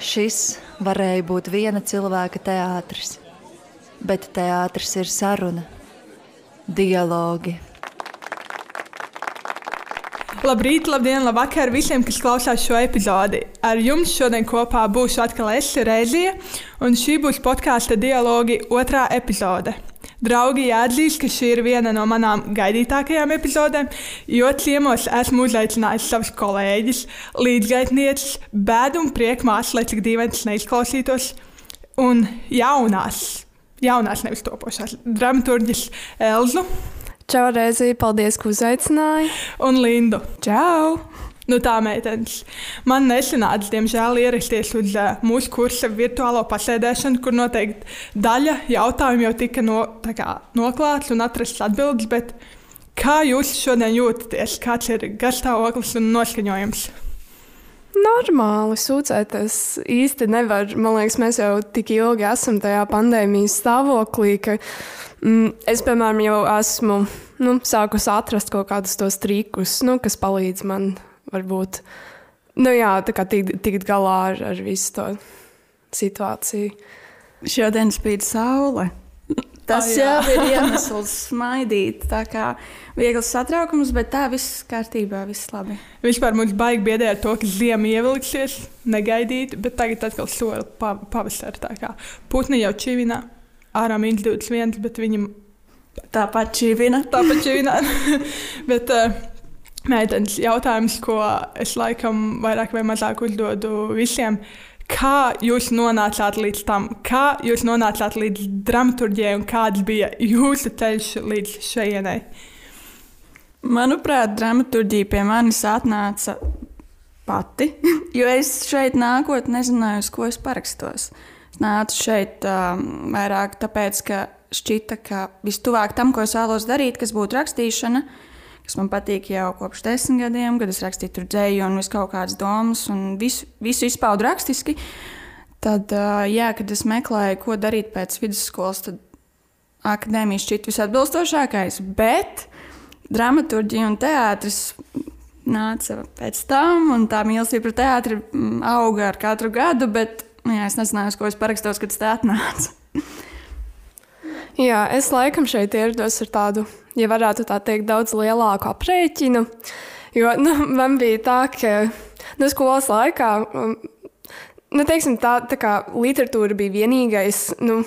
Šis varēja būt viena cilvēka teātris, bet teātris ir saruna, dialogi. Labrīt, labdien, labvakar visiem, kas klausās šo epizodi. Ar jums šodien kopā būšu atkal es, Reizija, un šī būs podkāstu dialogi otrā epizode. Draugi, jāatzīst, ka šī ir viena no manām gaidītākajām epizodēm, jo ciemos esmu uzaicinājis savus kolēģus, līdzgaitnieces, bēdu un prieku māsas, lai cik dīvaini tas neizklausītos, un jaunās, jaunās nevis topošās dramaturģis Elzu. Čau, Reizī, paldies, ka uzaicināji. Un Lindu. Čau! Nu tā, meitenes. Man nesanāca, diemžēl, ierasties uz uh, mūsu kursa virtuālo pasēdēšanu, kur noteikti daļa jautājumu jau tika no, kā, noklāts un atrasts atbildes. Bet kā jūs šodien jūtaties? Kāds ir garstāvoklis un noskaņojums? Normāli sūdzēties īsti nevar. Man liekas, mēs jau tik ilgi esam tajā pandēmijas stāvoklī, ka Mm, es, piemēram, jau esmu nu, sākusi atrast kaut kādus tos trikus, nu, kas palīdz man varbūt nu, jā, tikt, tikt galā ar, ar visu to situāciju. Šodien spīd saule. Tas oh, jā. jau ir iemesls smaidīt. Tā kā viegls satraukums, bet tā viss kārtībā, viss labi. Vispār mums baigi biedē ar to, ka ziema ievilksies, negaidīt, bet tagad atkal sola pavasarī. Putni jau čivina ārā mīnus 21, bet viņam tāpat čīvina. Tāpat čīvina. bet, uh, Mēģinājums jautājums, ko es laikam vairāk vai mazāk uzdodu visiem. Kā jūs nonācāt līdz tam, kā jūs nonācāt līdz dramaturgijai un kāds bija jūsu ceļš līdz šejienai? Manuprāt, dramaturgija pie manis atnāca pati, jo es šeit nākot nezināju, uz ko es parakstos. Uh, nācu šeit um, vairāk tāpēc, ka šķita, ka vistuvāk tam, ko es vēlos darīt, kas būtu rakstīšana, kas man patīk jau kopš desmit gadiem, kad es rakstīju tur dzēju un visu kaut kādas domas un visu, visu izpaudu rakstiski. Tad, jā, kad es meklēju, ko darīt pēc vidusskolas, tad akadēmija šķita visatbilstošākais, bet dramaturgija un teātris nāca pēc tam, un tā mīlestība pret teātri mm, auga ar katru gadu, bet Nu jā, es nezināju, ko es parakstos, kad tas te atnāca. Jā, es laikam šeit ierados ar tādu, ja varētu tā teikt, daudz lielāku aprēķinu. Jo nu, man bija tā, ka nu, skolas laikā um, nu, teiksim, tā, tā kā literatūra bija vienīgais. Nu,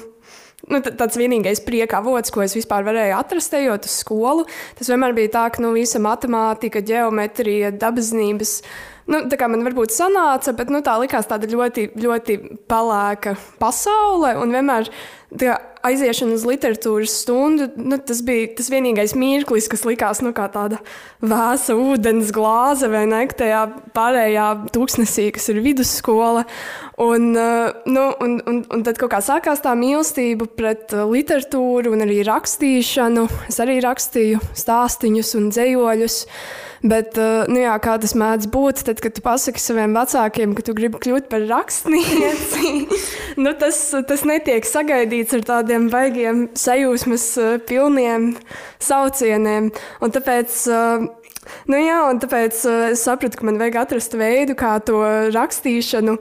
Nu, tāds vienīgais prieka avots, ko es vispār varēju atrast, ejot uz skolu, tas vienmēr bija tā, ka nu, visa matemātika, geometrija, dabasnības, Nu, tā kā man varbūt sanāca, bet nu, tā likās tāda ļoti, ļoti pelēka pasaule. Un vienmēr kā, aiziešana uz literatūras stundu, nu, tas bija tas vienīgais mirklis, kas likās nu, tāda vēsa ūdens glāze vai ne tajā pārējā tūkstnesī, kas ir vidusskola. Un, uh, nu, un, un, un tad kaut kā sākās tā mīlestība pret uh, literatūru un arī rakstīšanu. Es arī rakstīju stāstīņus un dzējoļus. Bet, uh, nu jā, kā tas mēdz būt, tad, kad tu pasaki saviem vecākiem, ka tu gribi kļūt par rakstnieci, nu, tas, tas netiek sagaidīts ar tādiem baigiem sajūsmas uh, pilniem saucieniem. Un tāpēc, uh, nu jā, un tāpēc es sapratu, ka man vajag atrast veidu, kā to rakstīšanu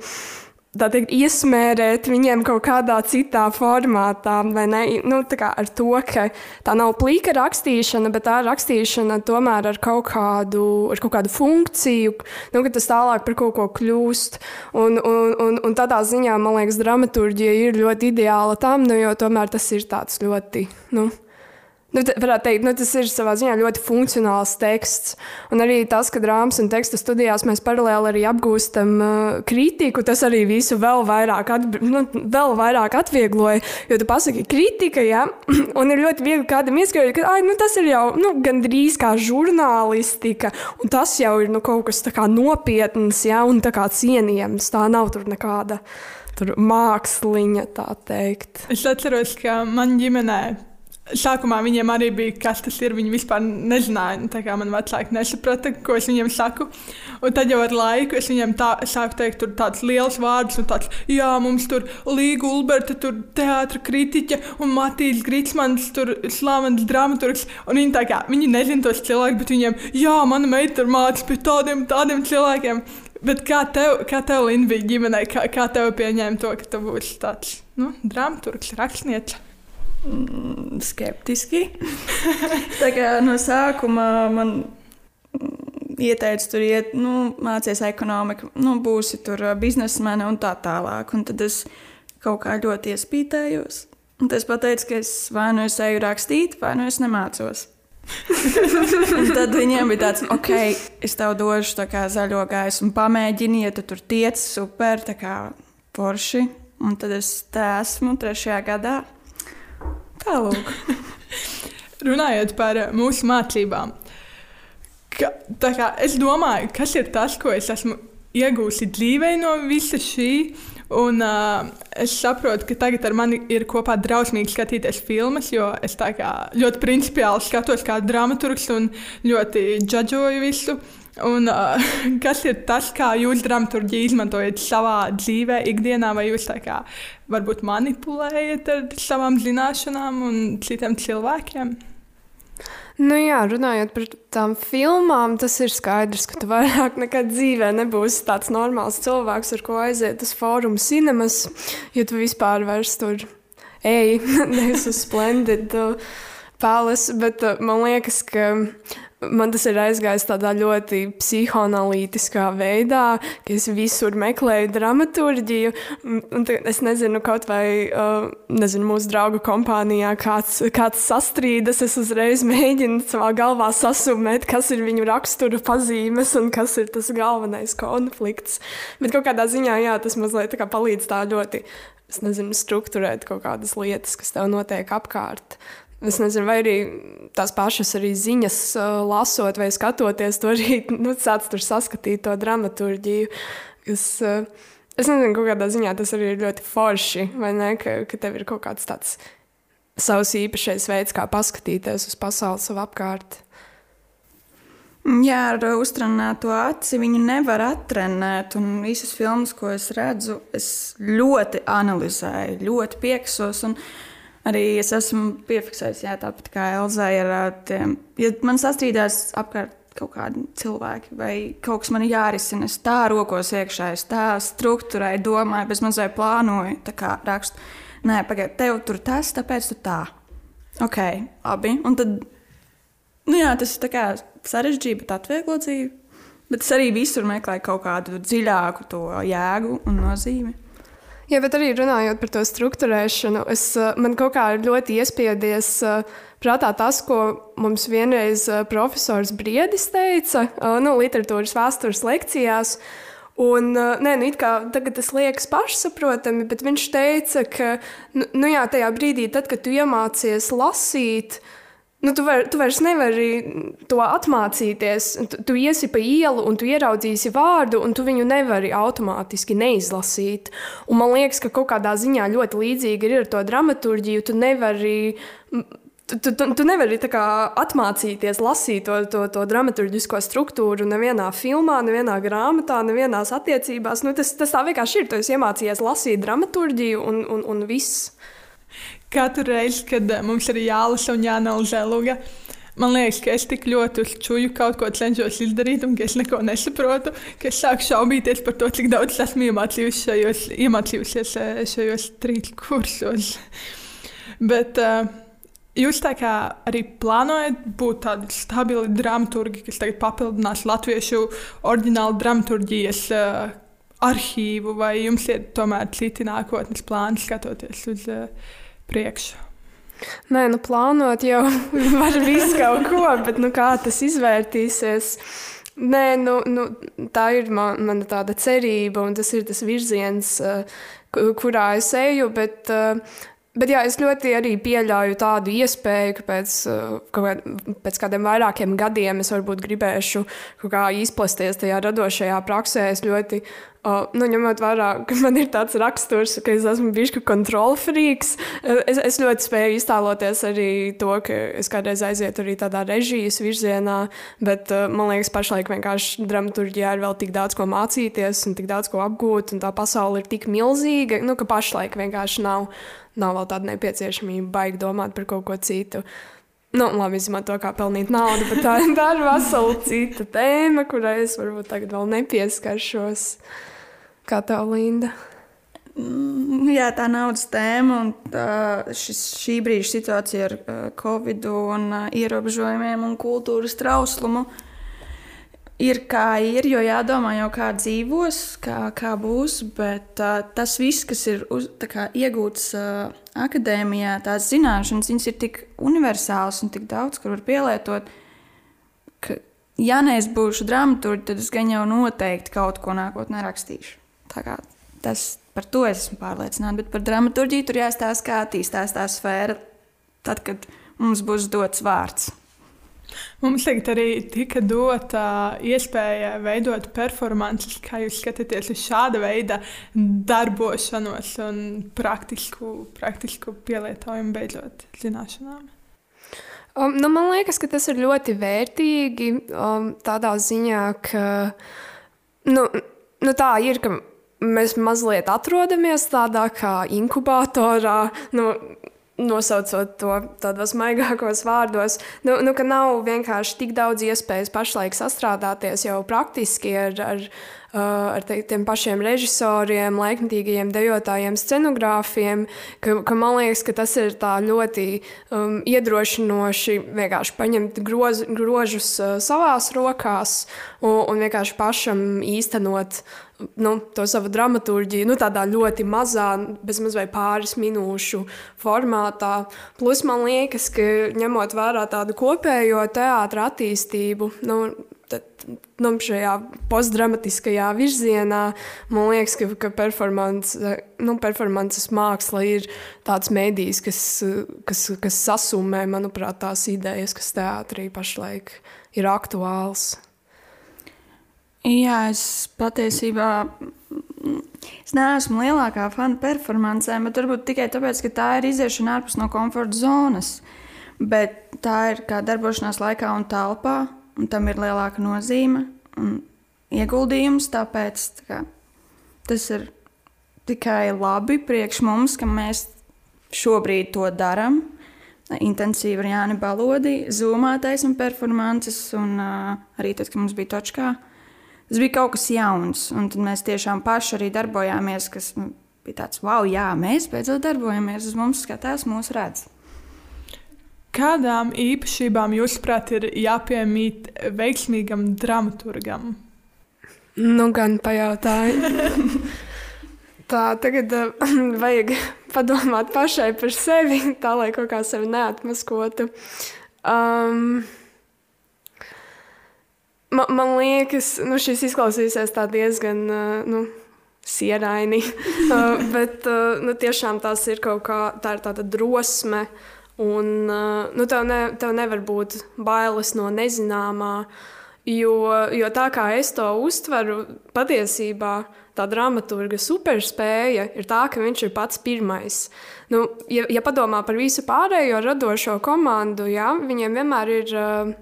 teikt, iesmērēt viņiem kaut kādā citā formātā, vai ne? Nu, ar to, ka tā nav plīka rakstīšana, bet tā rakstīšana tomēr ar kaut kādu, ar kaut kādu funkciju, nu, ka tas tālāk par kaut ko kļūst. Un, un, un, un tādā ziņā, man liekas, dramaturģija ir ļoti ideāla tam, nu, jo tomēr tas ir tāds ļoti. Nu, Nu, varētu teikt, nu, tas ir savā ziņā ļoti funkcionāls teksts. Un arī tas, ka drāmas un teksta studijās mēs paralēli arī apgūstam uh, kritiku, tas arī visu vēl vairāk, at, nu, vēl vairāk atviegloja. Jo tu pasaki kritika, ja? un ir ļoti viegli kādam ieskaidrot, ka nu, tas ir jau nu, gandrīz kā žurnālistika, un tas jau ir nu, kaut kas nopietns ja? un cienījams. Tā nav tur nekāda tur māksliņa, tā teikt. Es atceros, ka man ģimenē Sākumā viņiem arī bija, kas tas ir. Viņi vispār nezināja. Nu, tā kā man vecāki nesaprata, ko es viņiem saku. Un tad jau ar laiku es viņiem tā, sāku teikt tādus lielus vārdus, un tāds, jā, mums tur Līga Ulberta, tur teātra kritiķa un Matīs Gritsmans, tur slavens dramaturgs. Un viņi tā kā, viņi nezina tos cilvēkus, bet viņiem, jā, mana meita tur mācās pie tādiem, tādiem cilvēkiem. Bet kā tev, kā tev Linda, bija ģimenē, kā, kā tev pieņēma to, ka tu būsi tāds nu, dramaturgs, rakstnieks? Mm, skeptiski. Tā kā no sākuma man mm, ieteica, tur iet, nu, mācīties ekonomiku, nu, būsi tur biznesmene un tā tālāk. Un tad es kaut kā ļoti iespītējos. Un es pateicu, ka es vai nu es eju rakstīt, vai nu es nemācos. tad viņiem bija tāds, ok, es tev došu zaļo gaisu, un pamēģini, ja tu tur tiec, super, tā kā porši. Un tad es te esmu trešajā gadā. Tālāk. Runājot par mūsu mācībām, ka, kā, es domāju, kas ir tas, ko es esmu iegūsi dzīvē no visa šī. Un, uh, es saprotu, ka tagad ar mani ir kopā drausmīgi skatīties filmas, jo es ļoti principiāli skatos kā dramaturgs un ļoti džudžoju visu. Un, uh, kas ir tas, kā jūs dramaturgi izmantojat savā dzīvē, ikdienā, vai jūs kā, varbūt manipulējat ar savām zināšanām un citiem cilvēkiem? Nu jā, runājot par tām filmām, tas ir skaidrs, ka tu vairāk nekad dzīvē nebūsi tāds normāls cilvēks, ar ko aiziet uz fórumu cinemas, ja tu vispār vairs tur ej, nevis uz Splendid uh, Palace, bet uh, man liekas, ka man tas ir aizgājis tādā ļoti psihoanalītiskā veidā, ka es visur meklēju dramaturgiju. Es nezinu, kaut vai uh, nezinu, mūsu draugu kompānijā kāds, kāds sastrīdas. Es uzreiz mēģinu savā galvā sasumēt, kas ir viņu rakstura pazīmes un kas ir tas galvenais konflikts. Bet kaut kādā ziņā jā, tas mazliet tā palīdz tā ļoti. Es nezinu, struktūrēt kaut kādas lietas, kas tev notiek apkārt. Es nezinu, vai arī tās pašas arī ziņas, uh, lasot vai skatoties, to arī nu, sāc tur saskatīt to dramaturgiju. Kas, uh, es nezinu, kādā ziņā tas arī ir ļoti forši, vai ne? Ka, ka tev ir kaut kāds tāds savs īpašais veids, kā paskatīties uz pasauli sev apkārt. Jā, ar uztrenēto aci viņu nevar attrenēt. Un visas filmas, ko es redzu, es ļoti analizēju, ļoti pieksos. Un, uh, Arī es esmu piefiksējis, jā, tāpat kā Elza, ir tiem, ja man sastrīdās apkārt kaut kādi cilvēki, vai kaut kas man jārisina. Es tā rokos iekšā, es tā struktūrēju, domāju, bez mazliet plānoju, tā kā rakstu. Nē, pagaidiet, tev tur tas, tāpēc tu tā. Ok, abi. Un tad, nu jā, tas ir tā kā sarežģīti, bet atvieglo dzīvi. Bet es arī visur meklēju kaut kādu dziļāku to jēgu un nozīmi. Jā, bet arī runājot par to struktūrēšanu, es, eh, man kaut kā ļoti iespiedies eh, prātā tas, ko mums vienreiz eh, profesors Briedis teica nu, literatūras vēstures lekcijās. Un, nē, nu, kā, tagad tas liekas pašsaprotami, bet viņš teica, ka nu, nu jā, tajā brīdī, tad, kad tu iemācies lasīt, uh, Nu, tu, var, tu vairs nevari to atmācīties. Tu, tu iesi pa ielu un tu ieraudzīsi vārdu, un tu viņu nevari automātiski neizlasīt. Un man liekas, ka kaut kādā ziņā ļoti līdzīgi ir ar to dramaturgiju. Tu nevari, tu, tu, tu nevari kā, atmācīties lasīt to, to, to dramaturgisko struktūru nevienā filmā, nevienā grāmatā, nevienās attiecībās. Nu, tas, tas tā vienkārši ir. Tu esi iemācījies lasīt dramaturgiju un, un, un viss katru reizi, kad eh, mums ir jālasa un jāanalizē luga. Man liekas, ka es tik ļoti uz čūju kaut ko cenšos izdarīt, un ka es neko nesaprotu, ka es sāku šaubīties par to, cik daudz esmu iemācījusies šajos, iemācījusies eh, šajos trīs kursos. Bet uh, jūs tā kā arī plānojat būt tādi stabili dramaturgi, kas tagad papildinās latviešu oriģinālu dramaturgijas uh, arhīvu, vai jums ir tomēr citi nākotnes plāni skatoties uz uh, priekšu? Nē, nu plānot jau var visu kaut ko, bet nu, kā tas izvērtīsies? Nē, nu, nu, tā ir man, mana tāda cerība, un tas ir tas virziens, uh, kurā es eju. Bet, uh, Bet jā, es ļoti arī pieļauju tādu iespēju, ka pēc, uh, pēc kādiem vairākiem gadiem es varbūt gribēšu izplasties tajā radošajā praksē. Es ļoti Uh, nu, ņemot vērā, ka man ir tāds raksturs, ka es esmu bijis kontrola frīks, es, es ļoti spēju iztēloties arī to, ka es kādreiz aizietu arī tādā režijas virzienā, bet uh, man liekas, pašlaik vienkārši dramaturgijā ir vēl tik daudz ko mācīties un tik daudz ko apgūt, un tā pasaule ir tik milzīga, nu, ka pašlaik vienkārši nav, nav vēl tāda nepieciešamība baigi domāt par kaut ko citu. Nu, labi, izmanto kā pelnīt naudu, bet tā, tā ir vesela cita tēma, kurai es varbūt tagad vēl nepieskaršos. Kā tev, Linda? Mm, jā, tā naudas tēma un tā, šis, šī brīža situācija ar uh, covid un uh, ierobežojumiem un kultūras trauslumu ir kā ir, jo jādomā jau kā dzīvos, kā, kā būs, bet uh, tas viss, kas ir uz, kā, iegūts uh, akadēmijā, tās zināšanas, viņas ir tik universālas un tik daudz, kur var pielietot, ka, ja es būšu dramaturgi, tad es gan jau noteikti kaut ko nākotnē rakstīšu. Tas Par to es esmu pārliecināta. Bet par dramaturgiju tur jāstāsta, kā attīstās tā sfēra, tad, kad mums būs dots vārds. Mums tagad arī tika dota iespēja veidot performances, kā jūs skatāties uz šāda veida darbošanos un praktisku, praktisku pielietojumu beidzot zināšanām. Um, nu, man liekas, ka tas ir ļoti vērtīgi um, tādā ziņā, ka nu, nu tā ir, ka mēs mazliet atrodamies tādā kā inkubatorā. Nu, Nosaucot to tādos maigākos vārdos, nu, nu, ka nav vienkārši tik daudz iespējas pašlaik sastrādāties jau praktiski ar, ar, ar te, tiem pašiem režisoriem, laikmatīgajiem dejotājiem, scenogrāfiem, ka, ka man liekas, ka tas ir ļoti um, iedrošinoši vienkārši paņemt groz, grožus uh, savās rokās un, un vienkārši pašam īstenot nu, to savu dramaturgiju nu, tādā ļoti mazā, bezmaz vai pāris minūšu formātā. Plus man liekas, ka ņemot vērā tādu kopējo teātra attīstību, nu, tad, nu, šajā postdramatiskajā virzienā, man liekas, ka, ka performance, nu, performances māksla ir tāds mēdījis, kas, kas, kas sasumē, manuprāt, tās idejas, kas teātrī pašlaik ir aktuāls. Jā, es patiesībā es neesmu lielākā fana performancēm, bet varbūt tikai tāpēc, ka tā ir iziešana ārpus no komforta zonas. Bet tā ir kā darbošanās laikā un telpā, un tam ir lielāka nozīme un ieguldījums. Tāpēc tā kā, tas ir tikai labi priekš mums, ka mēs šobrīd to darām. Intensīvi ar Jāni Balodi, Zumā taisnība performances, un uh, arī tad, kad mums bija točkā. Tas bija kaut kas jauns, un mēs tiešām paši arī darbojāmies, kas nu, bija tāds, wow, jā, mēs beidzot darbojamies, uz mums skatās, mūs redz. Kādām īpašībām, jūsuprāt, ir jāpiemīt veiksmīgam dramaturgam? Nu, gan pajautāju. tā tagad uh, vajag padomāt pašai par sevi, tā lai kaut kā sevi neatmaskotu. Um, Man, man liekas, nu, šis izklausīsies diezgan nu, sieraini, bet nu, tiešām tās ir kaut kā tā ir tāda drosme. Un, nu, tev, ne, tev nevar būt bailes no nezināmā, jo, jo tā kā es to uztveru, patiesībā tā dramaturga superspēja ir tā, ka viņš ir pats pirmais. Nu, ja, ja padomā par visu pārējo radošo komandu, jā, viņiem vienmēr ir. Uh,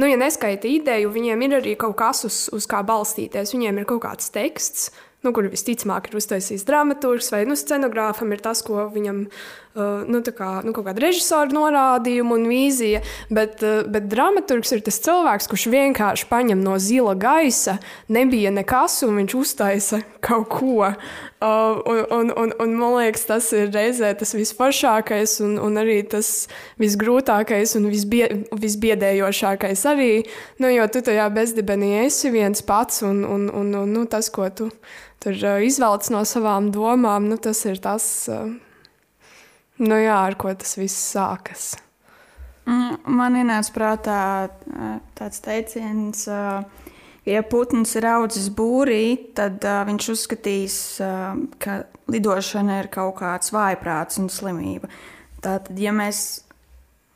nu, ja neskaita ideju, viņiem ir arī kaut kas, uz, uz kā balstīties. Viņiem ir kaut kāds teksts, nu, kur visticamāk ir uztaisījis dramaturgs vai nu, scenogrāfam, ir tas, ko viņam nu, kā, nu, kaut kāda režisora norādījuma un vīzija. Bet, uh, bet dramaturgs ir tas cilvēks, kurš vienkārši paņem no zila gaisa, nebija nekas, un viņš uztaisa kaut ko. Uh, un, un, un, un man liekas, tas ir reizē tas visforšākais un, un arī tas visgrūtākais un visbie, visbiedējošākais arī. Nu, jo tu tajā bezdibenī esi viens pats un, un, un, un nu, tas, ko tu tur izvelc no savām domām, nu, tas ir tas, uh, nu, jā, ar ko tas viss sākas. Mm, man ienāca prātā tāds teiciens, ka, ja putns ir audzis būrī, tad viņš uzskatīs, ka lidošana ir kaut kāds vājprāts un slimība. Tātad, ja mēs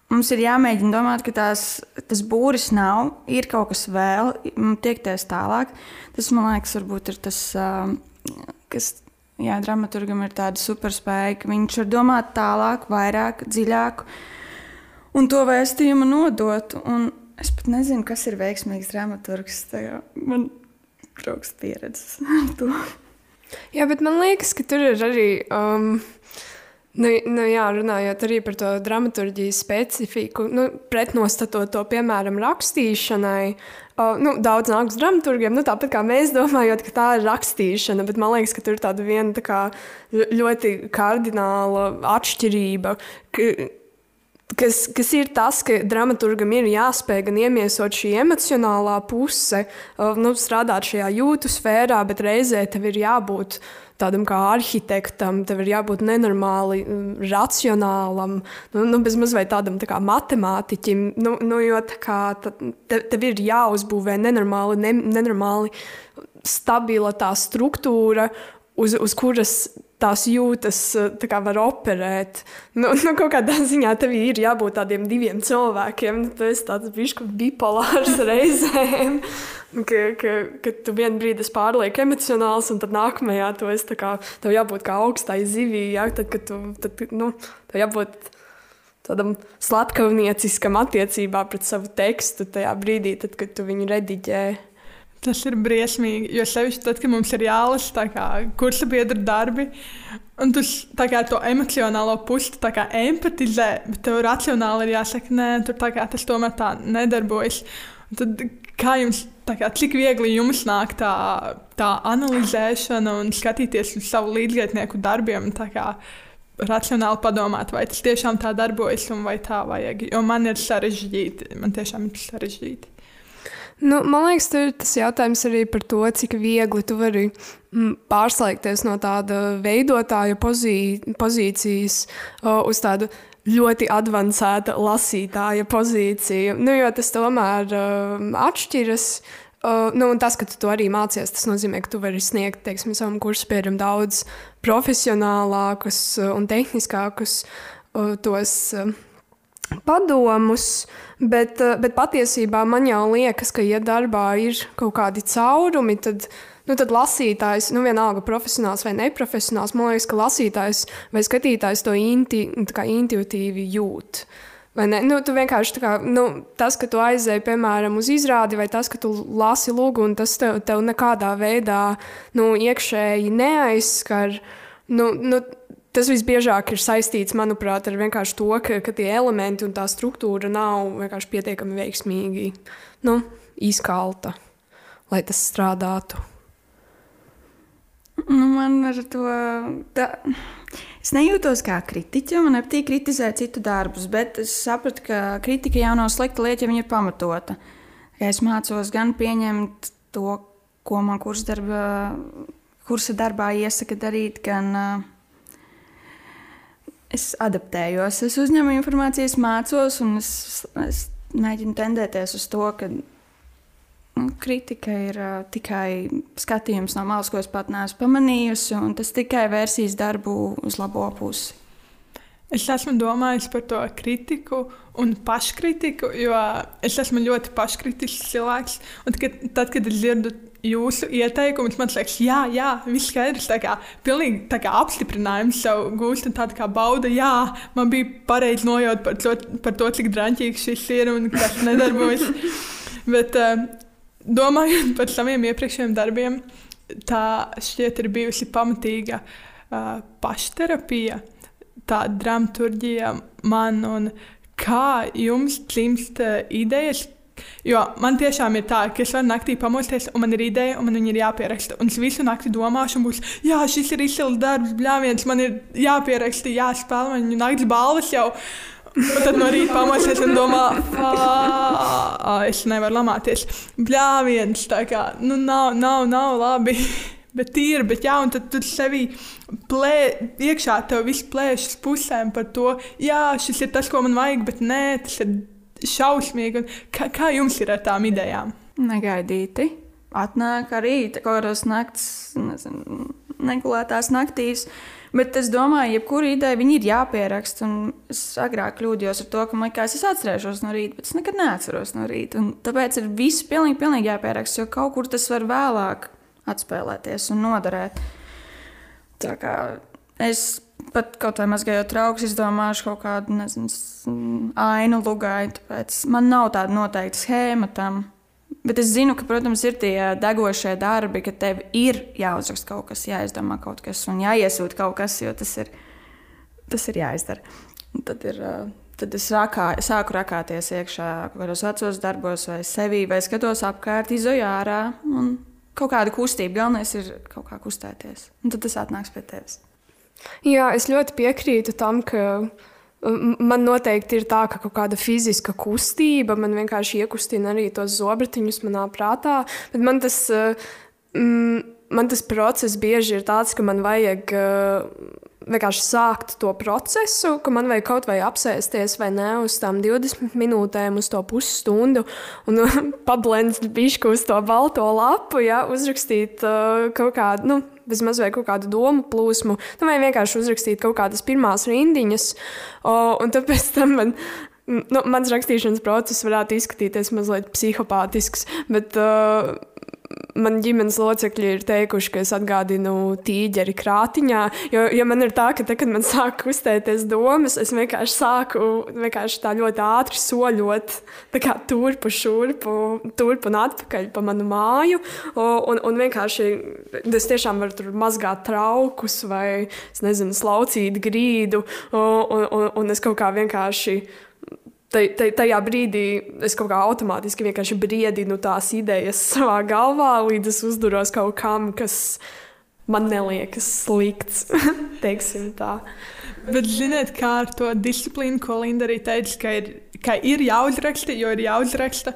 Mums ir jāmēģina domāt, ka tās, tas būris nav, ir kaut kas vēl, tiekties tālāk. Tas, man liekas, varbūt ir tas, kas jā, dramaturgam ir tāda superspēja, ka viņš var domāt tālāk, vairāk, dziļāk un to vēstījumu nodot. Un es pat nezinu, kas ir veiksmīgs dramaturgs. Man trūkst pieredzes ar to. Jā, bet man liekas, ka tur ir arī. Um Nu, nu jā, runājot arī par to dramaturgijas specifiku, nu, pretnostatot to, piemēram, rakstīšanai. Uh, nu, daudz nāks dramaturgiem, nu, tāpat kā mēs domājam, ka tā ir rakstīšana, bet man liekas, ka tur ir tāda viena tā kā, ļoti kardināla atšķirība. Ka, Kas, kas ir tas, ka dramaturgam ir jāspēj gan iemiesot šī emocionālā puse, nu, strādāt šajā jūtu sfērā, bet reizē tev ir jābūt tādam kā arhitektam, tev ir jābūt nenormāli racionālam, nu, nu bez mazliet tādam tā kā matemātiķim, nu, nu, jo tā kā te, tev ir jāuzbūvē nenormāli, ne, nenormāli stabila tā struktūra, uz, uz kuras tās jūtas tā kā var operēt. Nu, nu, kaut kādā ziņā tev ir jābūt tādiem diviem cilvēkiem. Nu, tu esi tāds bišķi bipolārs reizēm, ka, ka, ka tu vienā brīdī esi pārlieku emocionāls, un tad nākamajā tu esi kā, tev jābūt kā augstai zivī, ja? tad, kad tu, tad, nu, tev jābūt tādam slatkaunieciskam attiecībā pret savu tekstu tajā brīdī, tad, kad tu viņu rediģē. Tas ir briesmīgi, jo sevišķi tad, kad mums ir jālasa kursa biedra darbi, un tu kā, to emocionālo pusi empatizē, bet tev racionāli ir jāsaka, nē, tur kā, tas tomēr tā nedarbojas. Un tad, kā jums, kā, cik viegli jums nāk tā, tā analizēšana un skatīties uz savu līdzgaitnieku darbiem? Kā, racionāli padomāt, vai tas tiešām tā darbojas un vai tā vajag. Jo man ir sarežģīti, man tiešām ir sarežģīti. Nu, man liekas, tas ir jautājums arī par to, cik viegli tu vari mm, pārslēgties no tāda veidotāja pozī, pozīcijas uz tādu ļoti avansēta lasītāja pozīciju. Nu, jo tas tomēr atšķiras. Uh, nu, tas, ka tu to arī mācies, tas nozīmē, ka tu vari sniegt teiksim, savam kursam daudz profesionālākus un tehniskākus uh, tos. Uh, padomus, bet, eh, bet patiesībā man jau liekas, ka, ja darbā ir kaut kādi caurumi, tad, nu, tad lasītājs, nu, vienalga profesionāls vai neprofesionāls, man liekas, ka lasītājs vai skatītājs to inti, intuitīvi jūt. Nu, tu vienkārši kā, nu, tas, ka tu aizēji, piemēram, uz izrādi, vai tas, ka tu lasi lūgu, un tas tev, tev nekādā veidā nu, iekšēji neaizskar. Nu, nu, Tas visbiežāk ir saistīts, manuprāt, ar vienkārši to, ka, ka tie elementi un tā struktūra nav vienkārši pietiekami veiksmīgi nu, izkalta, lai tas strādātu. Nu, man ar to tā, es nejūtos kā kritiķa. Man patīk kritizēt citu darbus, bet es sapratu, ka kritika jau nav slikta lieta, ja viņa ir pamatota. Es mācos gan pieņemt to, ko man kursa darbā, kursa darbā iesaka darīt, gan uh, es adaptējos, es uzņemu informāciju, es mācos, un es, es mēģinu tendēties uz to, ka nu, kritika ir uh, tikai skatījums no malas, ko es pat neesmu pamanījusi, un tas tikai vērsīs darbu uz labo pusi. Es esmu domājis par to kritiku un paškritiku, jo es esmu ļoti paškritisks cilvēks. Un, kad, tad, kad es dzirdu jūsu ieteikumus, man liekas, jā, jā viss skaidrs. Tā kā pilnīgi tā kā apstiprinājums sev gūst, un tāda kā bauda, jā, man bija pareizi nojauta par, to, par to, cik drāmīgs šis ir un kas nedarbojas. Bet domājot par saviem iepriekšējiem darbiem, tā šķiet ir bijusi pamatīga uh, pašterapija, tā dramaturgija man un kā jums dzimst idejas, Jo man tiešām ir tā, ka es varu naktī pamosties, un man ir ideja, un man viņa ir jāpieraksta. Un es visu nakti domāšu, būs, jā, šis ir izcils darbs, bļāviens, man ir jāpieraksta, jāspēlē, man ir naktas balvas jau. Un tad no rīta pamosties un domā, es nevaru lamāties. Bļāviens, tā kā, nu nav, nav, nav labi. Bet ir, bet jā, un tad tu sevi plē, iekšā tev viss plēšas pusēm par to, jā, šis ir tas, ko man vajag, bet nē, tas ir šausmīgi. Kā, kā jums ir ar tām idejām? Negaidīti. Atnāk arī kādas naktas, nezinu, negulētās naktīs. Bet es domāju, jebkura ideja ir jāpieraksta. Es agrāk kļūdījos ar to, ka man liekas, es atcerēšos no rīta, bet es nekad neatceros no rīta. Un tāpēc ir viss pilnīgi, pilnīgi jāpieraksta, jo kaut kur tas var vēlāk atspēlēties un noderēt. Tā kā es pat kaut vai mazgājot trauks, izdomāšu kaut kādu nezinu, ainu lugai. Tāpēc man nav tāda noteikta schēma tam. Bet es zinu, ka, protams, ir tie degošie darbi, ka tev ir jāuzraksta kaut kas, jāizdomā kaut kas un jāiesūta kaut kas, jo tas ir tas ir jāizdara. Un tad, ir, tad es rakā, sāku rakāties iekšā kaut kādos vecos darbos, vai sevī, vai skatos apkārt, izoju ārā. Kaut kāda kustība, galvenais ir kaut kā kustēties. Un tad tas atnāks pie tevis. Jā, es ļoti piekrītu tam, ka man noteikti ir tā, ka kaut kāda fiziska kustība man vienkārši iekustina arī tos zobratiņus manā prātā. Bet man tas. Mm, man tas process bieži ir tāds, ka man vajag uh, vienkārši sākt to procesu, ka man vajag kaut vai apsēsties vai ne uz tām 20 minūtēm, uz to pusstundu un pablendēt bišku uz to balto lapu, ja, uzrakstīt uh, kaut kādu. Nu, Vismaz vai kaut kādu domu plūsmu, nu, vai vienkārši uzrakstīt kaut kādas pirmās rindiņas. O, un tāpēc tam man nu, mans rakstīšanas process varētu izskatīties mazliet psihopātisks, bet uh, man ģimenes locekļi ir teikuši, ka es atgādinu tīģeri krātiņā. Jo, jo man ir tā, ka tad, kad man sāk kustēties domas, es vienkārši sāku vienkārši tā ļoti ātri soļot turpu, šurpu, turpu un atpakaļ pa manu māju. Un, un vienkārši es tiešām varu tur mazgāt traukus vai, nezinu, slaucīt grīdu. Un, un, un es kaut kā vienkārši tajā brīdī es kaut kā automātiski vienkārši briedinu tās idejas savā galvā, līdz es uzduros kaut kam, kas man neliekas slikts. Bet ziniet, kā ar to disciplīnu, ko Linda arī teica, ka ir, ka ir jāuzraksta, jo ir jāuzraksta.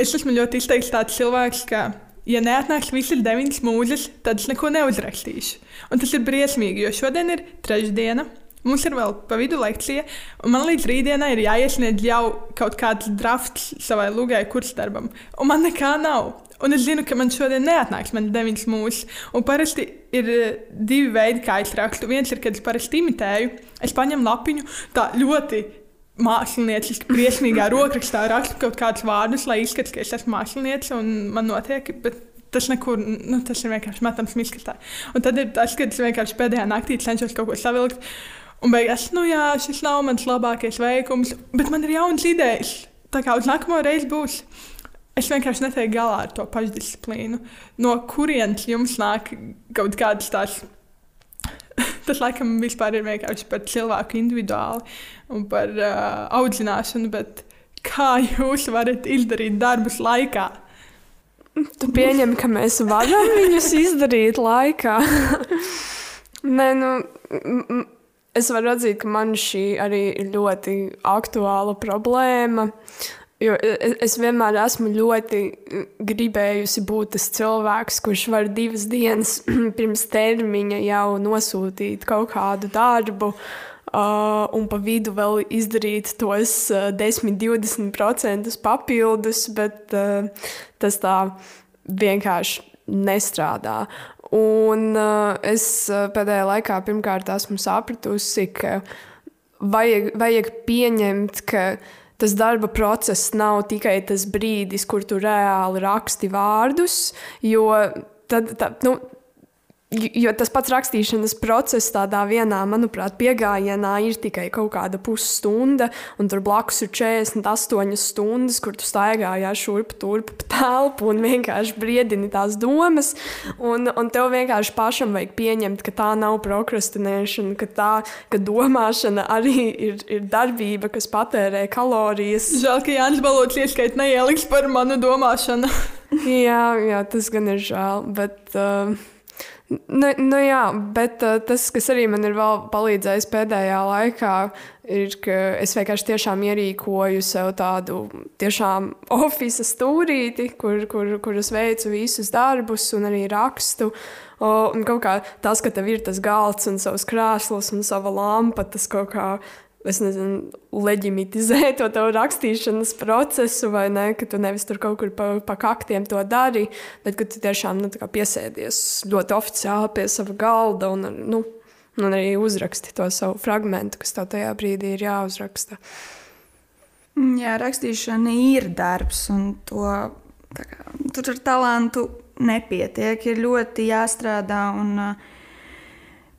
Es esmu ļoti izteikts tāds cilvēks, ka, ja neatnāks visas deviņas mūzes, tad es neko neuzrakstīšu. Un tas ir briesmīgi, jo šodien ir trešdiena. Mums ir vēl pa vidu lekcija, un man līdz rītdienai ir jāiesniedz jau kaut kāds drafts savai lūgai kursdarbam. Un man nekā nav. Un es zinu, ka man šodien neatnāks man deviņas mūžas. Un parasti ir eh, divi veidi, kā es rakstu. Viens ir, kad es parasti imitēju, es paņemu lapiņu tā ļoti mākslinieciski, briesmīgā rokrakstā rakstu kaut kādus vārdus, lai izskatītu, ka es esmu mākslinieci un man notiek. Bet tas nekur, nu, tas ir vienkārši metams miskastā. Un tad ir tas, kad es vienkārši pēdējā naktī cenšos kaut ko savilkt. Un beigās, nu jā, šis nav mans labākais veikums, bet man ir jauns idejas. Tā kā uz nākamo reizi būs. Es vienkārši netieku galā ar to pašdisciplīnu. No kurienes jums nāk kaut kādas tās tas laikam vispār ir vienkārši par cilvēku individuāli un par uh, audzināšanu, bet kā jūs varat izdarīt darbus laikā? Tu pieņem, ka mēs varam viņus izdarīt laikā. Nē, nu, Es varu atzīt, ka man šī arī ir ļoti aktuāla problēma. Jo es, es vienmēr esmu ļoti gribējusi būt tas cilvēks, kurš var divas dienas pirms termiņa jau nosūtīt kaut kādu darbu, uh, un pa vidu vēl izdarīt tos uh, 10, 20% papildus, bet uh, tas tā vienkārši nestrādā. Un uh, es uh, pēdējā laikā pirmkārt esmu sapratusi, ka vajag, vajag pieņemt, ka tas darba process nav tikai tas brīdis, kur tu reāli raksti vārdus, jo tad, tad nu, Jo tas pats rakstīšanas process tādā vienā, manuprāt, piegājienā ir tikai kaut kāda pusstunda, un tur blakus ir 48 stundas, kur tu staigājā šurp turp telpu un vienkārši briedini tās domas. Un, un tev vienkārši pašam vajag pieņemt, ka tā nav prokrastinēšana, ka tā ka domāšana arī ir, ir darbība, kas patērē kalorijas. Žēl, ka Jānis Balots ieskait neieliks par manu domāšanu. jā, jā, tas gan ir žēl. Bet, uh, Nu, nu jā, bet uh, tas, kas arī man ir palīdzējis pēdējā laikā, ir, ka es vienkārši tiešām ierīkoju sev tādu tiešām oficiālu stūrīti, kur, kur, kur es veicu visus darbus un arī rakstu. Un kaut kā tas, ka tev ir tas galds un savs krēsls un sava lampa, tas kaut kā nezinu, leģimitizē to tavu rakstīšanas procesu, vai ne, ka tu nevis tur kaut kur pa, pa kaktiem to dari, bet ka tu tiešām nu, piesēdies ļoti oficiāli pie sava galda un, nu, un arī uzraksti to savu fragment, kas tev tajā brīdī ir jāuzraksta. Jā, rakstīšana ir darbs, un to, kā, tur ar talantu nepietiek. Ir ļoti jāstrādā un uh,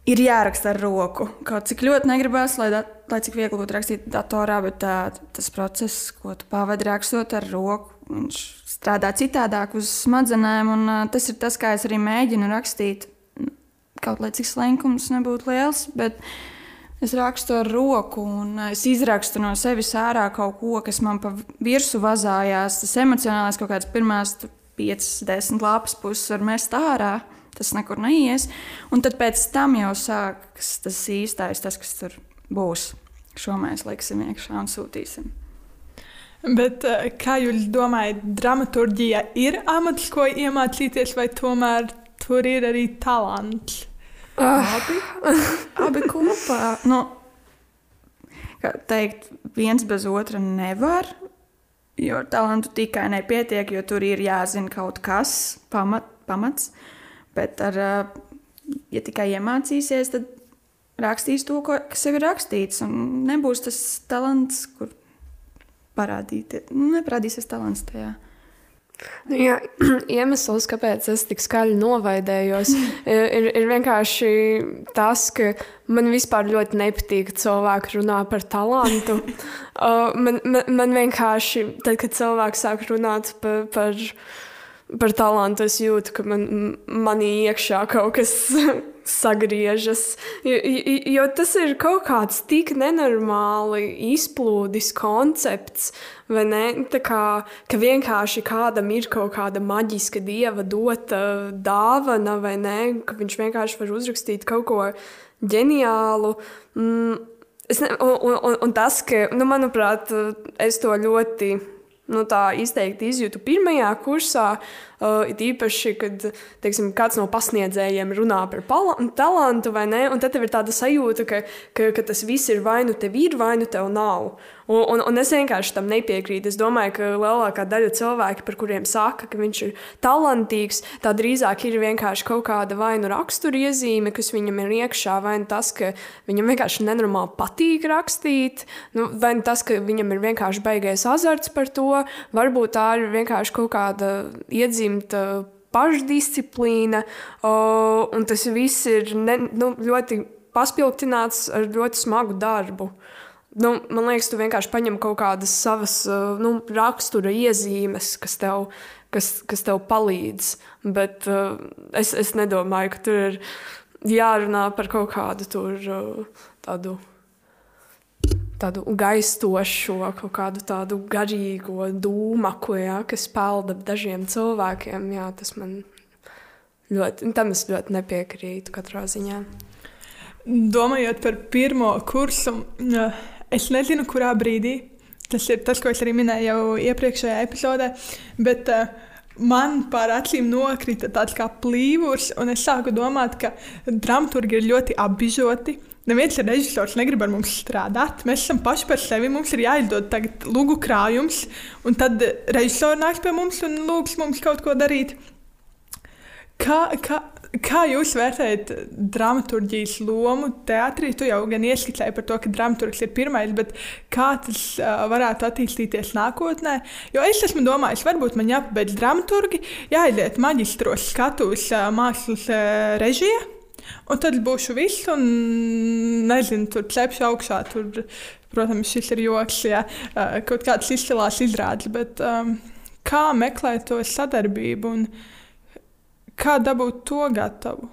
ir jāraksta ar roku. Kaut cik ļoti negribas, lai, da, lai cik viegli būtu rakstīt datorā, bet tā, tas process, ko tu pavadi rakstot ar roku, viņš strādā citādāk uz smadzenēm. Un, uh, tas ir tas, kā es arī mēģinu rakstīt. Kaut lai cik slenkums nebūtu liels, bet Es rakstu ar roku, un es izrakstu no sevis ārā kaut ko, kas man pa virsmu vazājās. Tas emocionālais kaut kāds pirmās 5, 10 lapas puses var mest ārā. Tas nekur neies. Un tad pēc tam jau sākas tas īstais, tas, kas tur būs. Šo mēs liksim iekšā un sūtīsim. Bet, eh, kā jūs domājat, dramaturgija ir amats, ko iemācīties, vai tomēr tur ir arī talants? Uh. Abi, abi kopā. Nu, teikt, viens bez otra nevar. Jo talantu tikai nepietiek, jo tur ir jāzina kaut kas pamat, pamats. Bet, ar, ja tikai iemācīsies, tad rakstīs to, kas jau ir rakstīts. Un nebūs tas talants, kur parādīties. Nu, neparādīsies talants tajā. Nu, jā, iemesls, kāpēc es tik skaļi novaidējos, ir, ir vienkārši tas, ka man vispār ļoti nepatīk, ka cilvēki runā par talantu. Man, man, man vienkārši, tad, kad cilvēki sāk runāt par, par, par talantu, es jūtu, ka man, manī iekšā kaut kas sagriežas. Jo, jo tas ir kaut kāds tik nenormāli izplūdis koncepts, vai ne? Tā kā ka vienkārši kādam ir kaut kāda maģiska dieva dota dāvana, vai ne? Ka viņš vienkārši var uzrakstīt kaut ko ģeniālu. Mm, ne, un, un, un tas, ka, nu, manuprāt, es to ļoti nu, izteikti izjūtu pirmajā kursā, Uh, it īpaši, kad teiksim, kāds no pasniedzējiem runā par talantu, vai ne? Un tad ir tāda sajūta, ka, ka, ka tas viss ir vai nu tev ir, vai nu tev nav. Un, un, un es vienkārši tam nepiekrītu. Es domāju, ka lielākā daļa cilvēku, par kuriem saka, ka viņš ir talantīgs, tā drīzāk ir vienkārši kaut kāda vai nu raksturiezīme, kas viņam ir iekšā, vai nu tas, ka viņam vienkārši nenormāli patīk rakstīt, nu, vai nu tas, ka viņam ir vienkārši baigais azarts par to. Varbūt tā ir vienkārši kaut kāda iedzīme pieņemta pašdisciplīna, un tas viss ir ne, nu, ļoti paspildināts ar ļoti smagu darbu. Nu, man liekas, tu vienkārši paņem kaut kādas savas nu, rakstura iezīmes, kas tev, kas, kas tev palīdz. Bet uh, es, es nedomāju, ka tur ir jārunā par kaut kādu tur, uh, tādu tādu gaistošo, kaut kādu tādu garīgo dūmaku, ja, kas pelda dažiem cilvēkiem. Jā, tas man ļoti, tam es ļoti nepiekrītu katrā ziņā. Domājot par pirmo kursu, es nezinu, kurā brīdī. Tas ir tas, ko es arī minēju jau iepriekšējā epizodē. Bet, uh, man pār acīm nokrita tāds kā plīvurs, un es sāku domāt, ka dramaturgi ir ļoti apbižoti. Neviens režisors negrib ar mums strādāt. Mēs esam paši par sevi. Mums ir jāizdod tagad lūgu krājums, un tad režisori nāks pie mums un lūgs mums kaut ko darīt. Kā, kā, kā jūs vērtējat dramaturgijas lomu teātrī? Tu jau gan ieskicēji par to, ka dramaturgs ir pirmais, bet kā tas uh, varētu attīstīties nākotnē? Jo es esmu domājis, varbūt man jāpabeidz dramaturgi, jāiziet maģistros skatuves uh, mākslas uh, režijā. Un tad būšu viss, un nezinu, tur cepšu augšā. Tur, protams, šis ir joks, ja kaut kāds izcilās izrādes, bet um, kā meklēt to sadarbību un kā dabūt to gatavu?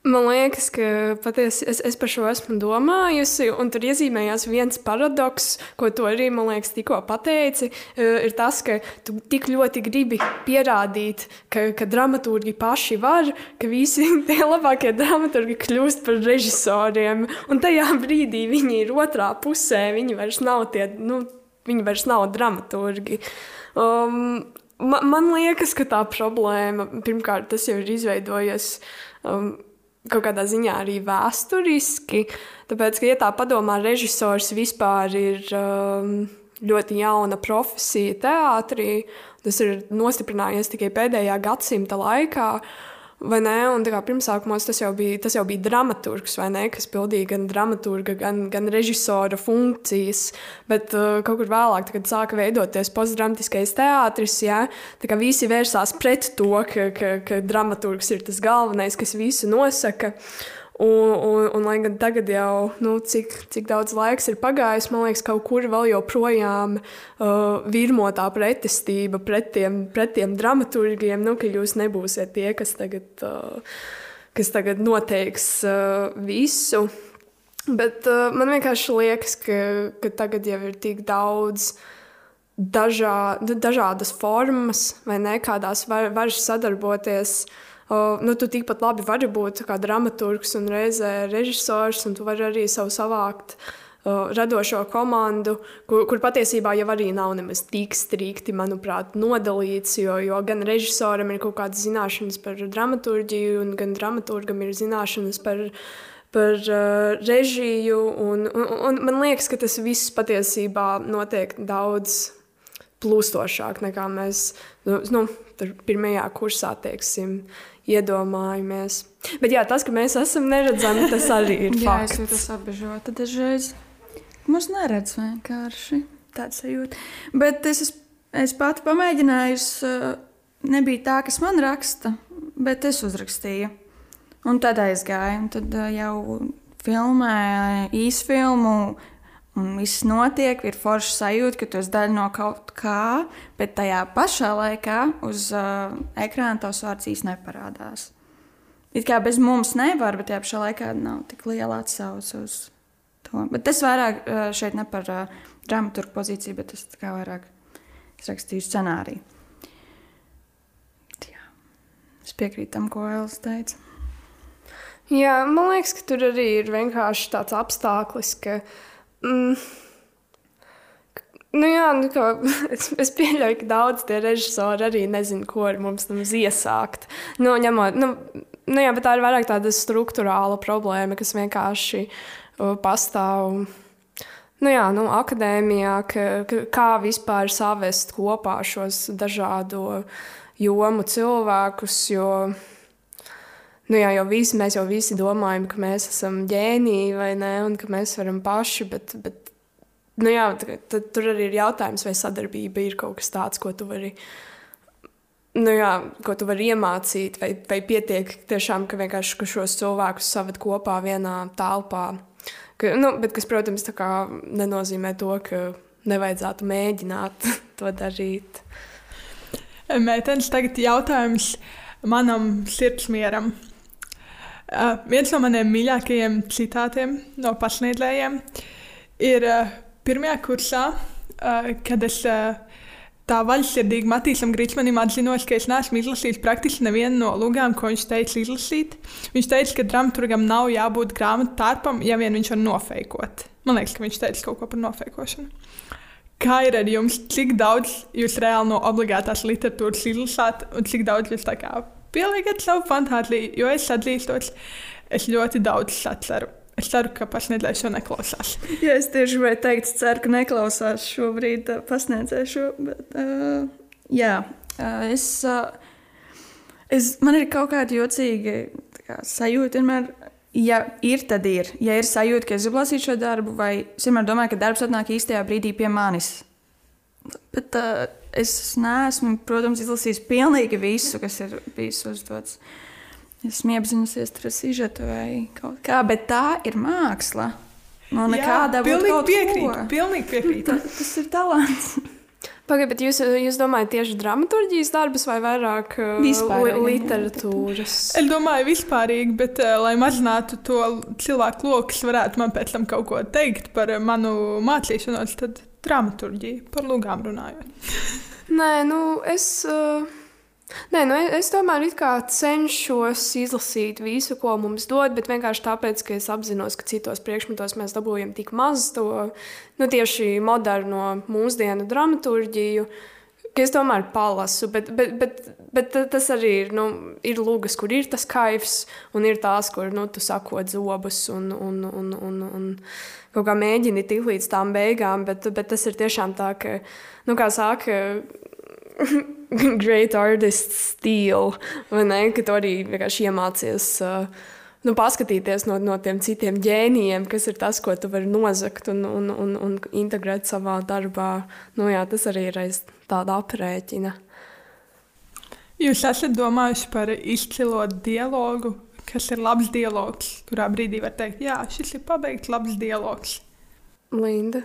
Man liekas, ka patiesi es, es par šo esmu domājusi, un tur iezīmējās viens paradoks, ko tu arī, man liekas, tikko pateici. E, ir tas, ka tu tik ļoti gribi pierādīt, ka, ka dramaturgi paši var, ka visi tie labākie dramaturgi kļūst par režisoriem, un tajā brīdī viņi ir otrā pusē, viņi vairs nav tie, nu, viņi vairs nav dramaturgi. Um, man, man liekas, ka tā problēma, pirmkārt, tas jau ir izveidojies. Um, kaut kādā ziņā arī vēsturiski. Tāpēc, ka, ja tā padomā, režisors vispār ir um, ļoti jauna profesija teātrī. Tas ir nostiprinājies tikai pēdējā gadsimta laikā. Vai ne? Un kā pirmsākumos tas jau bija, tas jau bija dramaturgs, ne, kas pildīja gan dramaturga, gan, gan režisora funkcijas. Bet uh, kaut kur vēlāk, kad sāka veidoties postdramatiskais teātris, ja, visi vērsās pret to, ka, ka, ka dramaturgs ir tas galvenais, kas visu nosaka. Uh, Un, un, un lai gan tagad jau, nu, cik, cik daudz laiks ir pagājis, man liekas, kaut kur vēl joprojām uh, virmo tā pretestība pret tiem, pret tiem dramaturgiem, nu, ka jūs nebūsiet tie, kas tagad, uh, kas tagad noteiks uh, visu. Bet uh, man vienkārši liekas, ka, ka tagad jau ir tik daudz dažā, dažādas formas, vai ne, kādās var, var sadarboties. Uh, nu, tu tikpat labi vari būt kā dramaturgs un reizē režisors, un tu vari arī savu savākt radošo komandu, kur, kur patiesībā jau arī nav nemaz tik strikti, manuprāt, nodalīts. Jo, jo gan režisoram ir kaut kādas zināšanas par dramaturgiju, gan dramaturgam ir zināšanas par par uh, režiju. Un, un, un man liekas, ka tas viss patiesībā notiek daudz plūstošāk nekā mēs nu, nu, pirmajā kursā teiksim, iedomājamies. Bet jā, tas, ka mēs esam neredzami, tas arī ir jā, fakts. es jūtos apbežota dažreiz. Mums neredz vienkārši tāds sajūta. Bet es, es, es pati pamēģināju, nebija tā, kas man raksta, bet es uzrakstīju. Un tad aizgāju, un tad jau filmēju īsfilmu. Un viss notiek, ir forša sajūta, ka tu esi daļa no kaut kā, bet tajā pašā laikā uz uh, ekrāna tavs vārds īstenībā neparādās. It kā bez mums nevar, bet tajā pašā laikā nav tik liela atsauce uz to. Bet tas vairāk uh, šeit ne par uh, dramaturgu pozīciju, bet tas vairāk es rakstīju scenāriju. Jā. Es piekrītu tam, ko Elsa teica. Jā, man liekas, ka tur arī ir vienkārši tāds apstākļus, ka. Mm, Nu jā, nu, kā, es, es pieļauju, ka daudz tie režisori arī nezina, ko ar mums iesākt. Nu, ņemot, nu, nu, jā, tā ir vairāk tāda struktūrāla problēma, kas vienkārši uh, pastāv. Nu jā, nu, akadēmijā, ka, ka, kā vispār savest kopā šos dažādo jomu cilvēkus. Jo, Nu jā, jau visi, mēs jau visi domājam, ka mēs esam ģēniji vai nē, un ka mēs varam paši. Bet, bet nu jā, tad, tur arī ir jautājums, vai sadarbība ir kaut kas tāds, ko tu vari. Nu jā, ko tu vari iemācīt, vai, vai pietiek tiešām, ka vienkārši ka šos cilvēkus saved kopā vienā telpā. Ka, nu, bet, kas, protams, nenozīmē to, ka nevajadzētu mēģināt to darīt. Meitenes, tagad jautājums manam sirdsmieram. Uh, viens no maniem mīļākajiem citātiem no pasniedzējiem ir uh, pirmajā kursā, uh, kad es uh, tā vaļsirdīgi Matīsam Grīsmanim atzinos, ka es neesmu izlasījis praktiski nevienu no lūgām, ko viņš teica izlasīt. Viņš teica, ka dramaturgam nav jābūt grāmatu tārpam, ja vien viņš var nofeikot. Man liekas, ka viņš teica kaut ko par nofeikošanu. Kā ir ar jums? Cik daudz jūs reāli no obligātās literatūras izlasāt, un cik daudz jūs tā kā pieliekat savu fantāziju, jo es atzīstos, es ļoti daudz saceru. Es ceru, ka pasniedzējs šo neklausās. Jā, es tieši gribēju teikt, ceru, ka neklausās šobrīd pasniedzēju šo. Bet, uh, jā, uh, es, uh, es, man ir kaut kāda jocīga kā, sajūta vienmēr. Ja ir, tad ir. Ja ir sajūta, ka es gribu lasīt šo darbu, vai es vienmēr domāju, ka darbs atnāk īstajā brīdī pie manis. Bet uh, es neesmu, protams, izlasījis pilnīgi visu, kas ir bijis uzdots. Esmu iepazinusies ar sižetu vai kaut kā, bet tā ir māksla. No nekāda veidā piekrīt. Pilnīgi piekrīt. Ta, tas ir talants. Pagaidiet, bet jūs, jūs domājat tieši dramaturgijas darbus vai vairāk uh, literatūras? Es domāju, vispārīgi, bet, uh, lai mazinātu to cilvēku loku, kas varētu man pēc tam kaut ko teikt par manu mācīšanos, tad dramaturgiju, par lūgām runājot. Nē, nu es. Uh... Nē, nu es tomēr cenšos izlasīt visu, ko mums dod, bet vienkārši tāpēc, ka es apzinos, ka citos priekšmetos mēs dabūjam tik maz to nu, tieši moderno mūsdienu dramaturgiju. Es tomēr palasu, bet, bet, bet, bet tas arī ir, nu, ir lūgas, kur ir tas kaifs, un ir tās, kur nu, tu sakot zobus un, un, un, un, un kaut kā mēģini tikt līdz tām beigām. Bet, bet tas ir tiešām tā, ka, nu, kā saka, great artist stila, vai ne? Ka tu arī vienkārši iemācies. Uh, nu, paskatīties no, no tiem citiem ģēnijiem, kas ir tas, ko tu vari nozagt un, un, un, un integrēt savā darbā. Nu, jā, tas arī ir aiz tāda aprēķina. Jūs esat domājuši par izcilo dialogu, kas ir labs dialogs, kurā brīdī var teikt, jā, šis ir pabeigts labs dialogs. Linda.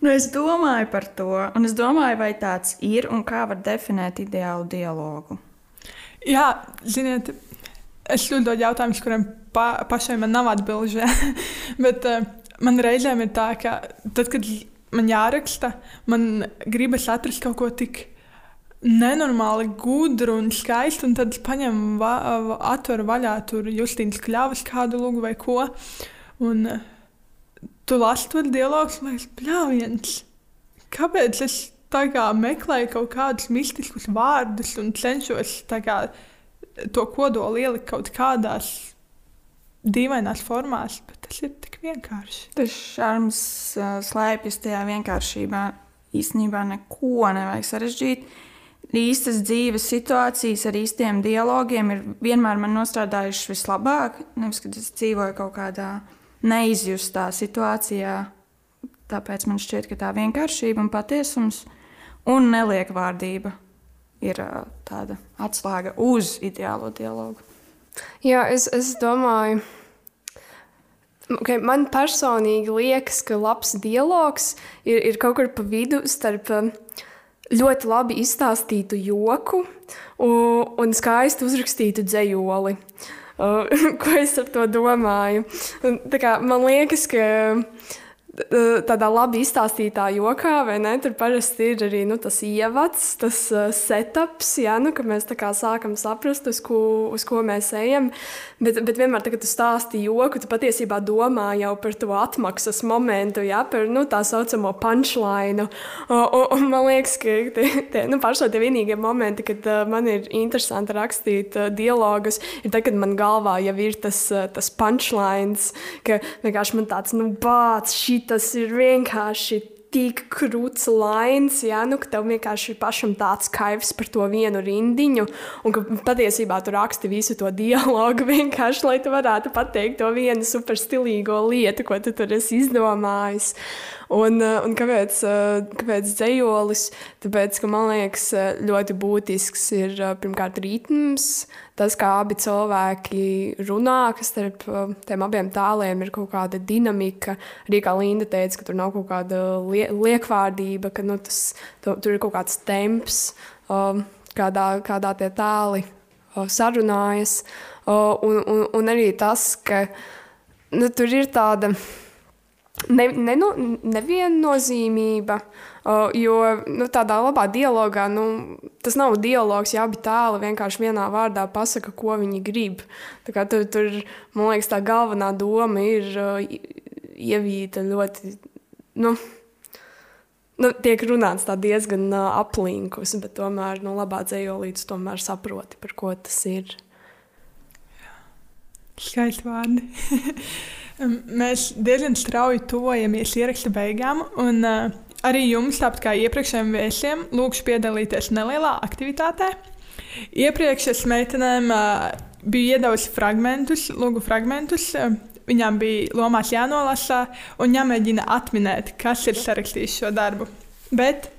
nu, es domāju par to, un es domāju, vai tāds ir un kā var definēt ideālu dialogu. Jā, ziniet, es uzdod jautājumus, kuriem pa, pašai man nav atbildžu. Bet uh, man reizēm ir tā, ka tad, kad man jāraksta, man gribas atrast kaut ko tik nenormāli gudru un skaistu, un tad es paņemu, va, atveru vaļā tur Justīnas kļavas kādu lūgu vai ko. Un uh, tu lasi to dialogu, un es bļāviens. Kāpēc es tā kā meklēju kaut kādus mistiskus vārdus un cenšos kā, to kodolu ielikt kaut kādās dīvainās formās, bet tas ir tik vienkārši. Tas šarms uh, slēpjas tajā vienkāršībā. Īstenībā neko nevajag sarežģīt īstas dzīves situācijas ar īstiem dialogiem ir vienmēr man nostrādājušas vislabāk. Nevis, kad es dzīvoju kaut kādā neizjustā situācijā. Tāpēc man šķiet, ka tā vienkāršība un patiesums un neliekvārdība ir tāda atslēga uz ideālo dialogu. Jā, es, es domāju, okay, man personīgi liekas, ka labs dialogs ir, ir kaut kur pa vidu starp uh, ļoti labi izstāstītu joku un, un skaisti uzrakstītu dzējoli. Uh, ko es ar to domāju? Kā, man liekas, ka tādā labi izstāstītā jokā, vai ne? Tur parasti ir arī nu, tas ievads, tas uh, setups, ja, nu, ka mēs sākam saprast, uz ko, uz ko mēs ejam. Bet, bet vienmēr, kad tu stāsti joku, tu patiesībā domā jau par to atmaksas momentu, ja, par nu, tā saucamo punchline. Un, un, man liekas, ka tie, tie nu, pašai tie vienīgie momenti, kad uh, man ir interesanti rakstīt uh, dialogus, ir tad, kad man galvā jau ir tas, uh, tas punchlines, ka vienkārši man tāds, nu, bāts, šī tas ir vienkārši tik krūts lains, ja, nu, tev vienkārši ir pašam tāds kaivs par to vienu rindiņu, un ka patiesībā tu raksti visu to dialogu vienkārši, lai tu varētu pateikt to vienu superstilīgo lietu, ko tu tur esi izdomājis. Un, eh, un kāpēc, eh, kāpēc dzējolis? Tāpēc, ka man liekas, eh, ļoti būtisks ir pirmkārt ritms, tas, kā abi cilvēki runā, ka starp tiem abiem tēliem ir kaut kāda dinamika. Arī kā Linda teica, ka tur nav kaut kāda liekvārdība, ka nu, tas, tu, tur ir kaut kāds temps, kādā, kādā tie tēli sarunājas. Un, un, un arī tas, ka nu, tur ir tāda ne, ne, nu, neviennozīmība. Jo nu, tādā labā dialogā nu, tas nav dialogs, ja abi tēli vienkārši vienā vārdā pasaka, ko viņi grib. Tur, tur, man liekas, tā galvenā doma ir ievīta ļoti. Nu, nu, tiek runāts diezgan uh, aplinkus, bet tomēr nu, labā dzējolīdz tomēr saproti, par ko tas ir. Skaisti vārdi. Mēs diezgan strauji tuvojamies ieraksta beigām. Un, uh, arī jums, tāpat kā iepriekšējiem viesiem, lūkšu piedalīties nelielā aktivitātē. Iepriekš es meitenēm uh, biju iedavusi fragmentus, lūgu fragmentus. Uh, viņām bija lomās jānolasa un jāmēģina atminēt, kas ir sarakstījis šo darbu. Bet,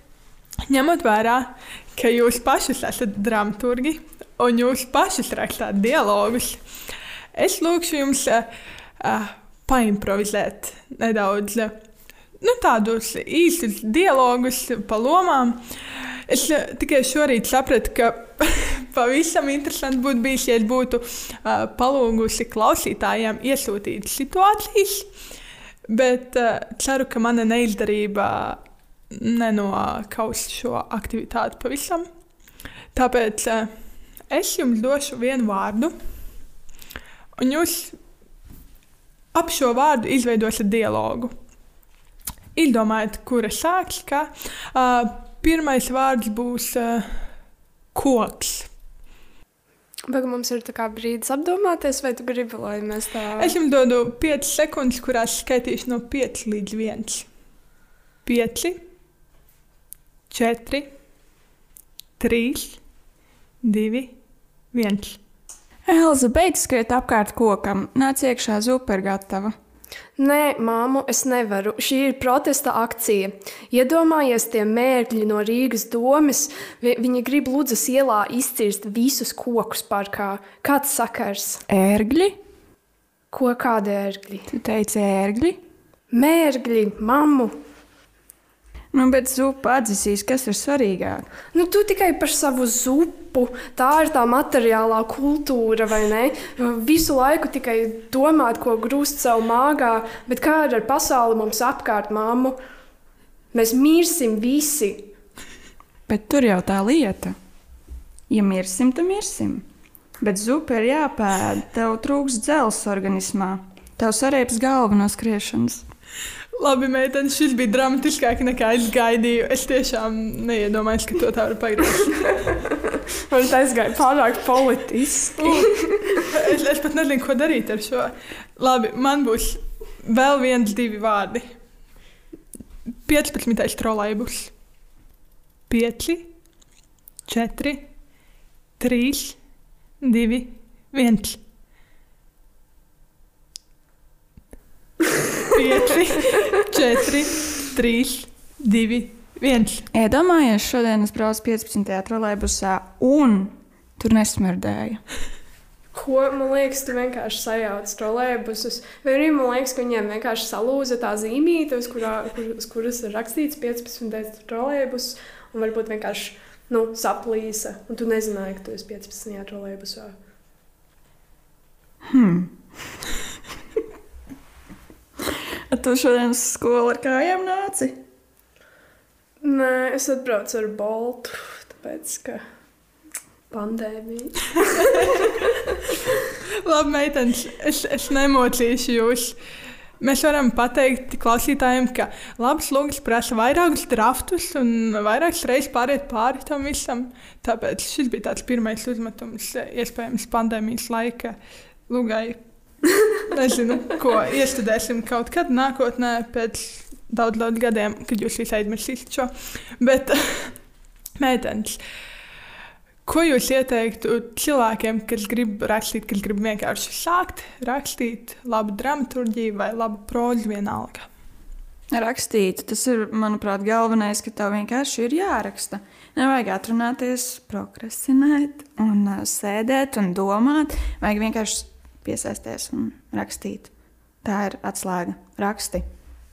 ņemot vērā, ka jūs pašus esat dramaturgi un jūs pašus rakstāt dialogus, es lūkšu jums uh, paimprovizēt nedaudz nu, tādus īstus dialogus pa lomām. Es tikai šorīt sapratu, ka pavisam interesanti būtu bijis, ja es būtu uh, palūgusi klausītājiem iesūtīt situācijas, bet uh, ceru, ka mana neizdarība nenokaus šo aktivitāti pavisam. Tāpēc uh, es jums došu vienu vārdu, un jūs ap šo vārdu izveidosiet dialogu. Izdomājiet, kura sāks. Kā. Uh, pirmais vārds būs uh, koks. Vai mums ir brīdis apdomāties, vai tu gribi, lai mēs tā Es jums dodu 5 sekundes, kurās skaitīšu no 5 līdz 1. 5, 4, 3, 2, 1. Elza, beidz skriet apkārt kokam, nāc iekšā zupa ir gatava. Nē, māmu, es nevaru. Šī ir protesta akcija. Iedomājies tie mērķi no Rīgas domas. Vi viņi grib Lūdzes ielā izcirst visus kokus parkā. Kāds sakars? Ērgļi? Ko kādi ērgļi? Tu teici ērgļi? Mērgļi, mammu. Nu, bet zupa atzīsīs, kas ir svarīgāk. Nu, tu tikai par savu zupu. Tā ir tā materiālā kultūra, vai ne? Visu laiku tikai domāt, ko grūst savu māgā, bet kā ar pasauli mums apkārt, māmu? Mēs mirsim visi. Bet tur jau tā lieta. Ja mirsim, tad mirsim. Bet zupa ir jāpēda. Tev trūks dzels organismā. Tev sarēps galva no skriešanas. Labi, meitene, šis bija dramatiskāk nekā es gaidīju. Es tiešām neiedomājos, ka to tā var pagriezt. Man tas gāja pārāk politiski. es, es pat nezinu, ko darīt ar šo. Labi, man būs vēl viens, divi vārdi. 15. trolēļus. 5, 4, 3, 2, 1. 5, 4, 3, 2, 1. Iedomājies, šodien es braucu 15. trolēļbusā un tur nesmirdēja. Ko man liekas, tu vienkārši sajauc trolēļbusus. Vai arī man liekas, ka viņiem vienkārši salūza tā zīmīte, uz, kurā, kur, uz kuras ir rakstīts 15. trolēļbus, un varbūt vienkārši nu, saplīsa, un tu nezināji, ka tu esi 15. trolēļbusā. Hmm. Tu šodien uz skolu ar kājām nāci? Nē, es atbraucu ar boltu, tāpēc ka pandēmija. Labi, meitenes, es, es nemocīšu jūs. Mēs varam pateikt klausītājiem, ka labs lūgas prasa vairākus draftus un vairākas reizes pāriet pāri tam visam. Tāpēc šis bija tāds pirmais uzmetums, iespējams, pandēmijas laika lūgai. Nezinu, ko iestudēsim kaut kad nākotnē, pēc daudz, daudz gadiem, kad jūs visi aizmirsīsiet šo. Bet, meitenes, ko jūs ieteiktu cilvēkiem, kas grib rakstīt, kas grib vienkārši sākt rakstīt labu dramaturgiju vai labu prózu vienalga? Rakstīt, tas ir, manuprāt, galvenais, ka tev vienkārši ir jāraksta. Nevajag atrunāties, prokrastinēt, un uh, sēdēt un domāt. Vajag vienkārši piesaisties un rakstīt. Tā ir atslēga. Raksti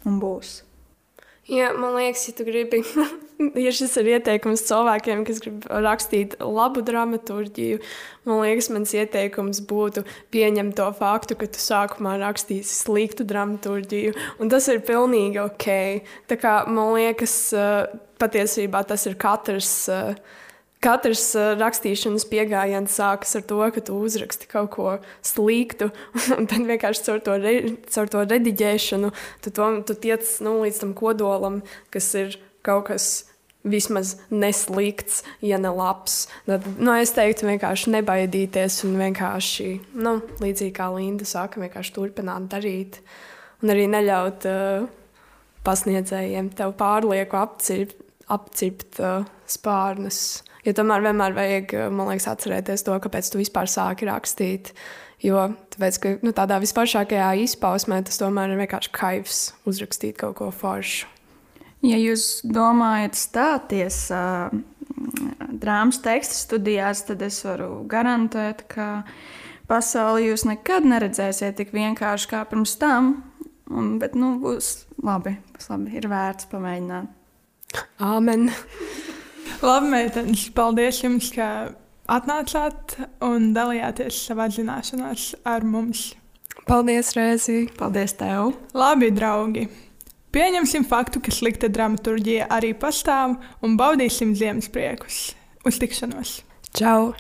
un būs. Jā, man liekas, ja tu gribi, ja šis ir ieteikums cilvēkiem, kas grib rakstīt labu dramaturgiju, man liekas, mans ieteikums būtu pieņemt to faktu, ka tu sākumā rakstīsi sliktu dramaturgiju, un tas ir pilnīgi ok. Tā kā man liekas, patiesībā tas ir katrs. Katrs rakstīšanas pieejams sākas ar to, ka tu uzraksti kaut ko sliktu, un tad vienkārši caur to, re, caur to rediģēšanu tu, to, tu tiec nu, līdz tam kodolam, kas ir kaut kas vismaz neslikts, ja ne labs. Tad, nu, es teiktu, vienkārši nebaidīties un vienkārši, nu, līdzīgi kā Linda saka, vienkārši turpināt darīt. Un arī neļaut uh, pasniedzējiem tev pārlieku apcirpt, apcirpt uh, spārnus. Jo tomēr vienmēr vajag, man liekas, atcerēties to, kāpēc tu vispār sāki rakstīt. Jo tāpēc, ka, nu, tādā vispašākajā izpausmē tas tomēr ir vienkārši kaivs uzrakstīt kaut ko foršu. Ja jūs domājat stāties uh, drāmas tekstu studijās, tad es varu garantēt, ka pasauli jūs nekad neredzēsiet tik vienkārši kā pirms tam. Un, bet nu, būs labi, būs labi, ir vērts pamēģināt. Āmen! Labi, meitenes, paldies jums, ka atnācāt un dalījāties savā zināšanās ar mums. Paldies, Rēzī! Paldies tev! Labi, draugi! Pieņemsim faktu, ka slikta dramaturgija arī pastāv un baudīsim ziemas priekus. Uz tikšanos! Čau!